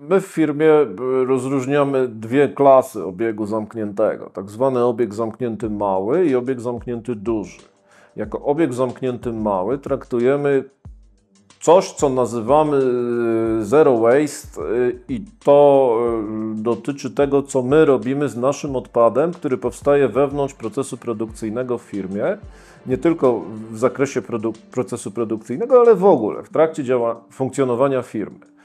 My w firmie e, rozróżniamy dwie klasy obiegu zamkniętego. Tak zwany obieg zamknięty mały i obieg zamknięty duży. Jako obieg zamknięty mały traktujemy coś, co nazywamy e, zero waste e, i to dotyczy tego, co my robimy z naszym odpadem, który powstaje wewnątrz procesu produkcyjnego w firmie. Nie tylko w zakresie produ procesu produkcyjnego, ale w ogóle w trakcie działa funkcjonowania firmy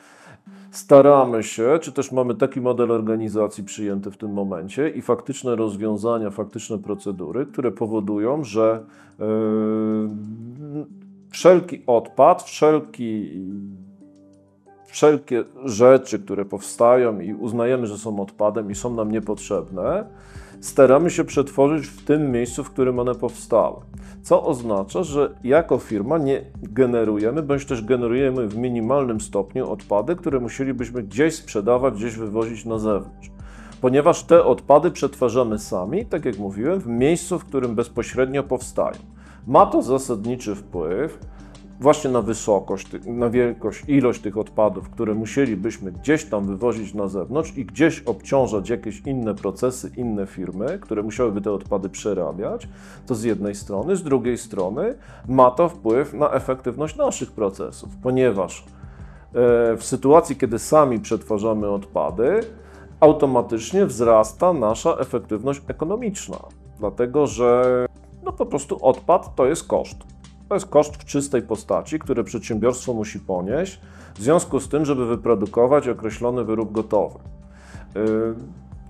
staramy się, czy też mamy taki model organizacji przyjęty w tym momencie i faktyczne rozwiązania, faktyczne procedury, które powodują, że yy, wszelki odpad, wszelki, wszelkie rzeczy, które powstają i uznajemy, że są odpadem i są nam niepotrzebne, staramy się przetworzyć w tym miejscu, w którym one powstały. Co oznacza, że jako firma nie generujemy, bądź też generujemy w minimalnym stopniu odpady, które musielibyśmy gdzieś sprzedawać, gdzieś wywozić na zewnątrz. Ponieważ te odpady przetwarzamy sami, tak jak mówiłem, w miejscu, w którym bezpośrednio powstają. Ma to zasadniczy wpływ właśnie na wysokość, na wielkość, ilość tych odpadów, które musielibyśmy gdzieś tam wywozić na zewnątrz i gdzieś obciążać jakieś inne procesy, inne firmy, które musiałyby te odpady przerabiać, to z jednej strony, z drugiej strony ma to wpływ na efektywność naszych procesów, ponieważ e, w sytuacji, kiedy sami przetwarzamy odpady, automatycznie wzrasta nasza efektywność ekonomiczna, dlatego że no po prostu odpad to jest koszt. To jest koszt w czystej postaci, który przedsiębiorstwo musi ponieść w związku z tym, żeby wyprodukować określony wyrób gotowy. Y,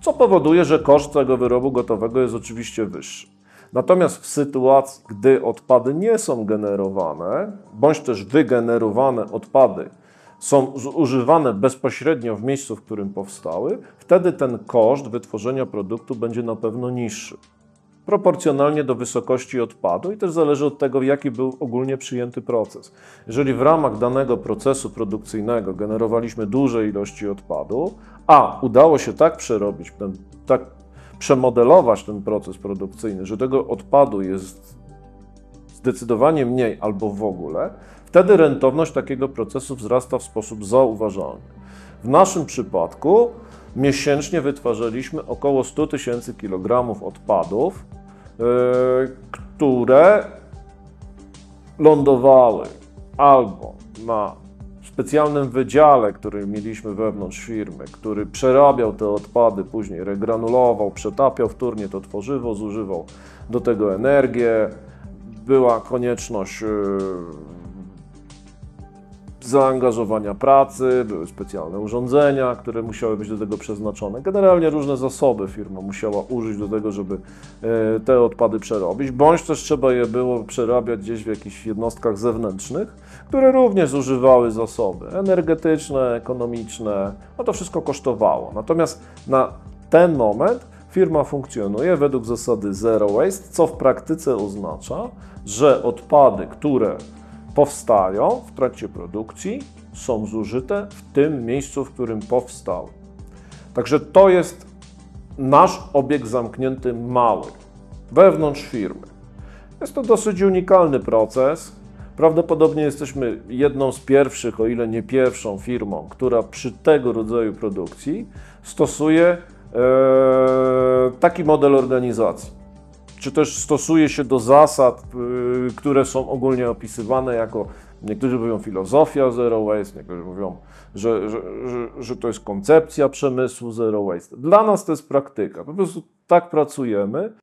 co powoduje, że koszt tego wyrobu gotowego jest oczywiście wyższy. Natomiast w sytuacji, gdy odpady nie są generowane, bądź też wygenerowane odpady są zużywane bezpośrednio w miejscu, w którym powstały, wtedy ten koszt wytworzenia produktu będzie na pewno niższy proporcjonalnie do wysokości odpadu i też zależy od tego, jaki był ogólnie przyjęty proces. Jeżeli w ramach danego procesu produkcyjnego generowaliśmy duże ilości odpadu, a udało się tak przerobić, ten, tak przemodelować ten proces produkcyjny, że tego odpadu jest zdecydowanie mniej albo w ogóle, wtedy rentowność takiego procesu wzrasta w sposób zauważalny. W naszym przypadku miesięcznie wytwarzaliśmy około 100 tysięcy kilogramów odpadów, które lądowały albo na specjalnym wydziale, który mieliśmy wewnątrz firmy, który przerabiał te odpady, później regranulował, przetapiał wtórnie to tworzywo, zużywał do tego energię. Była konieczność yy, zaangażowania pracy, były specjalne urządzenia, które musiały być do tego przeznaczone. Generalnie różne zasoby firma musiała użyć do tego, żeby e, te odpady przerobić, bądź też trzeba je było przerabiać gdzieś w jakichś jednostkach zewnętrznych, które również zużywały zasoby energetyczne, ekonomiczne. No to wszystko kosztowało. Natomiast na ten moment firma funkcjonuje według zasady zero waste, co w praktyce oznacza, że odpady, które powstają w trakcie produkcji, są zużyte w tym miejscu, w którym powstały. Także to jest nasz obieg zamknięty mały, wewnątrz firmy. Jest to dosyć unikalny proces. Prawdopodobnie jesteśmy jedną z pierwszych, o ile nie pierwszą firmą, która przy tego rodzaju produkcji stosuje e, taki model organizacji czy też stosuje się do zasad, y, które są ogólnie opisywane jako, niektórzy mówią filozofia zero waste, niektórzy mówią, że, że, że, że to jest koncepcja przemysłu zero waste. Dla nas to jest praktyka. Po prostu tak pracujemy.